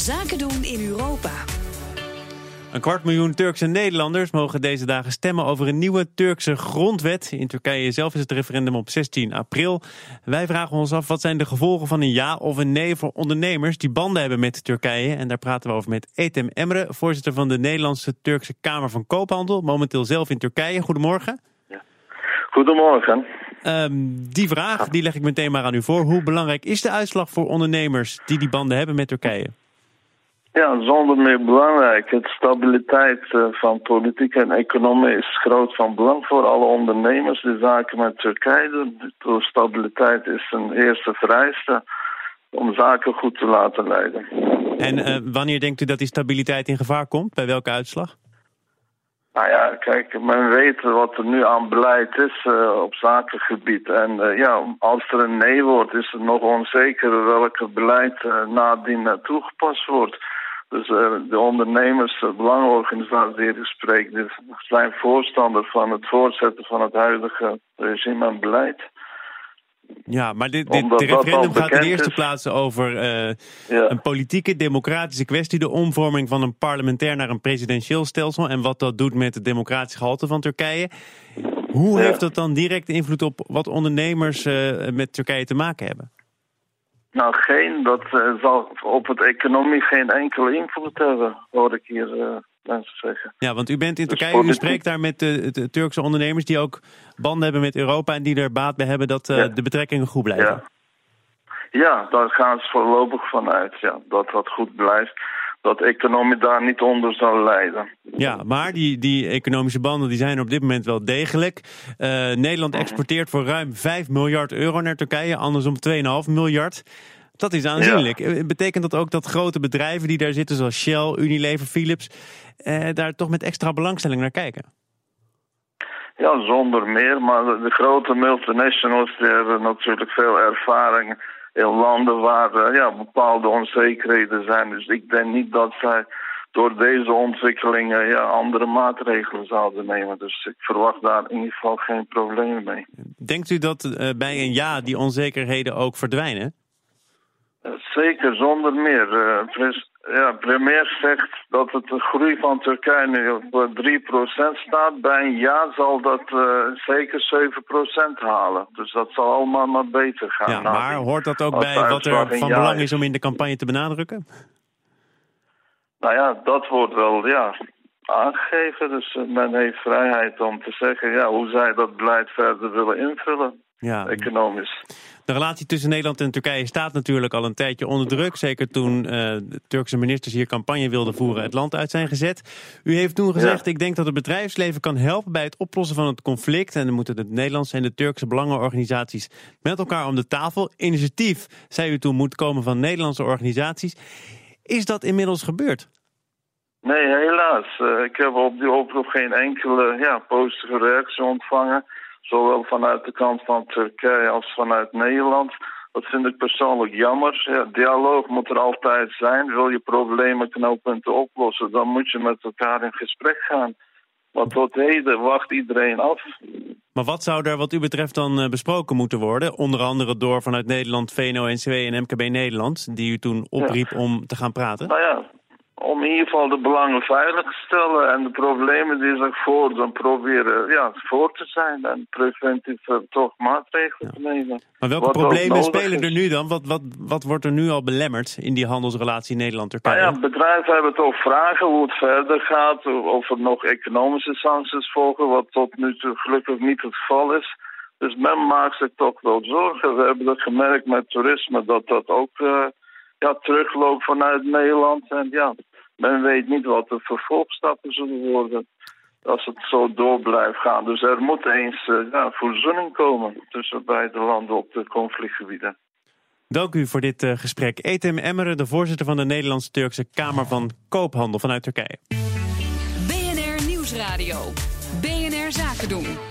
Zaken doen in Europa. Een kwart miljoen Turkse Nederlanders mogen deze dagen stemmen over een nieuwe Turkse grondwet. In Turkije zelf is het referendum op 16 april. Wij vragen ons af wat zijn de gevolgen van een ja of een nee voor ondernemers die banden hebben met Turkije. En daar praten we over met Etem Emre, voorzitter van de Nederlandse Turkse Kamer van Koophandel. Momenteel zelf in Turkije. Goedemorgen. Goedemorgen. Ehm, die vraag die leg ik meteen maar aan u voor. Hoe belangrijk is de uitslag voor ondernemers die die banden hebben met Turkije? Ja, zonder meer belangrijk. Het stabiliteit eh, van politiek en economie is groot van belang voor alle ondernemers. De zaken met Turkije doen. De stabiliteit is een eerste vereiste om zaken goed te laten leiden. En uh, wanneer denkt u dat die stabiliteit in gevaar komt? Bij welke uitslag? Nou ja, kijk, men weet wat er nu aan beleid is uh, op zakengebied. En uh, ja, als er een nee wordt, is het nog onzeker welke beleid nadien toegepast wordt. Dus de ondernemers, de belangenorganisaties die ik spreek, die zijn voorstander van het voortzetten van het huidige regime en beleid. Ja, maar dit, dit de referendum gaat in de eerste is. plaats over uh, ja. een politieke, democratische kwestie. De omvorming van een parlementair naar een presidentieel stelsel. En wat dat doet met het democratische gehalte van Turkije. Hoe ja. heeft dat dan direct invloed op wat ondernemers uh, met Turkije te maken hebben? Nou, geen. Dat uh, zal op het economie geen enkele invloed hebben, hoor ik hier mensen zeggen. Ja, want u bent in Turkije, u spreekt daar met de, de, Turkse ondernemers die ook banden hebben met Europa en die er baat bij hebben dat uh, ja. de betrekkingen goed blijven. Ja. ja, daar gaan ze voorlopig vanuit, ja, dat dat goed blijft. Dat economie daar niet onder zal lijden. Ja, maar die, die economische banden die zijn op dit moment wel degelijk. Uh, Nederland exporteert voor ruim 5 miljard euro naar Turkije, andersom 2,5 miljard. Dat is aanzienlijk. Ja. Betekent dat ook dat grote bedrijven die daar zitten, zoals Shell, Unilever, Philips, eh, daar toch met extra belangstelling naar kijken? Ja, zonder meer. Maar de grote multinationals die hebben natuurlijk veel ervaring in landen waar uh, ja, bepaalde onzekerheden zijn. Dus ik denk niet dat zij door deze ontwikkelingen ja, andere maatregelen zouden nemen. Dus ik verwacht daar in ieder geval geen problemen mee. Denkt u dat uh, bij een ja die onzekerheden ook verdwijnen? Zeker, zonder meer. Uh, ja, premier zegt dat het de groei van Turkije nu op 3% staat. Bij een jaar zal dat uh, zeker 7% halen. Dus dat zal allemaal maar beter gaan. Ja, maar hoort dat ook bij wat er van belang is om in de campagne te benadrukken? Nou ja, dat wordt wel ja, aangegeven. Dus men heeft vrijheid om te zeggen ja, hoe zij dat beleid verder willen invullen. Ja. Economisch. De relatie tussen Nederland en Turkije staat natuurlijk al een tijdje onder druk. Zeker toen uh, de Turkse ministers hier campagne wilden voeren het land uit zijn gezet. U heeft toen gezegd, ja. ik denk dat het bedrijfsleven kan helpen bij het oplossen van het conflict. En dan moeten de Nederlandse en de Turkse belangenorganisaties met elkaar om de tafel. Initiatief, zei u toen, moet komen van Nederlandse organisaties. Is dat inmiddels gebeurd? Nee, helaas. Uh, ik heb op die oproep geen enkele ja, positieve reactie ontvangen. Zowel vanuit de kant van Turkije als vanuit Nederland. Dat vind ik persoonlijk jammer. Ja, dialoog moet er altijd zijn. Wil je problemen knooppunten oplossen, dan moet je met elkaar in gesprek gaan. Maar tot heden wacht iedereen af. Maar wat zou er wat u betreft dan besproken moeten worden? Onder andere door vanuit Nederland, VNO-NCW en MKB Nederland... die u toen opriep ja. om te gaan praten? Nou ja, om in ieder geval de belangen veilig te stellen en de problemen die zich voordoen proberen ja, voor te zijn en preventief uh, toch maatregelen te nemen. Maar welke problemen spelen er nu dan? Wat, wat, wat wordt er nu al belemmerd in die handelsrelatie Nederland-Turkije? Nou ja, bedrijven hebben toch vragen hoe het verder gaat, of er nog economische sancties volgen, wat tot nu toe gelukkig niet het geval is. Dus men maakt zich toch wel zorgen. We hebben dat gemerkt met toerisme, dat dat ook uh, ja, terugloopt vanuit Nederland. En ja, men weet niet wat de vervolgstappen zullen worden als het zo door blijft gaan. Dus er moet eens uh, ja, verzoening komen tussen beide landen op de conflictgebieden. Dank u voor dit uh, gesprek. Etem Emmeren, de voorzitter van de Nederlands-Turkse Kamer van Koophandel vanuit Turkije. BNR Nieuwsradio. BNR Zaken doen.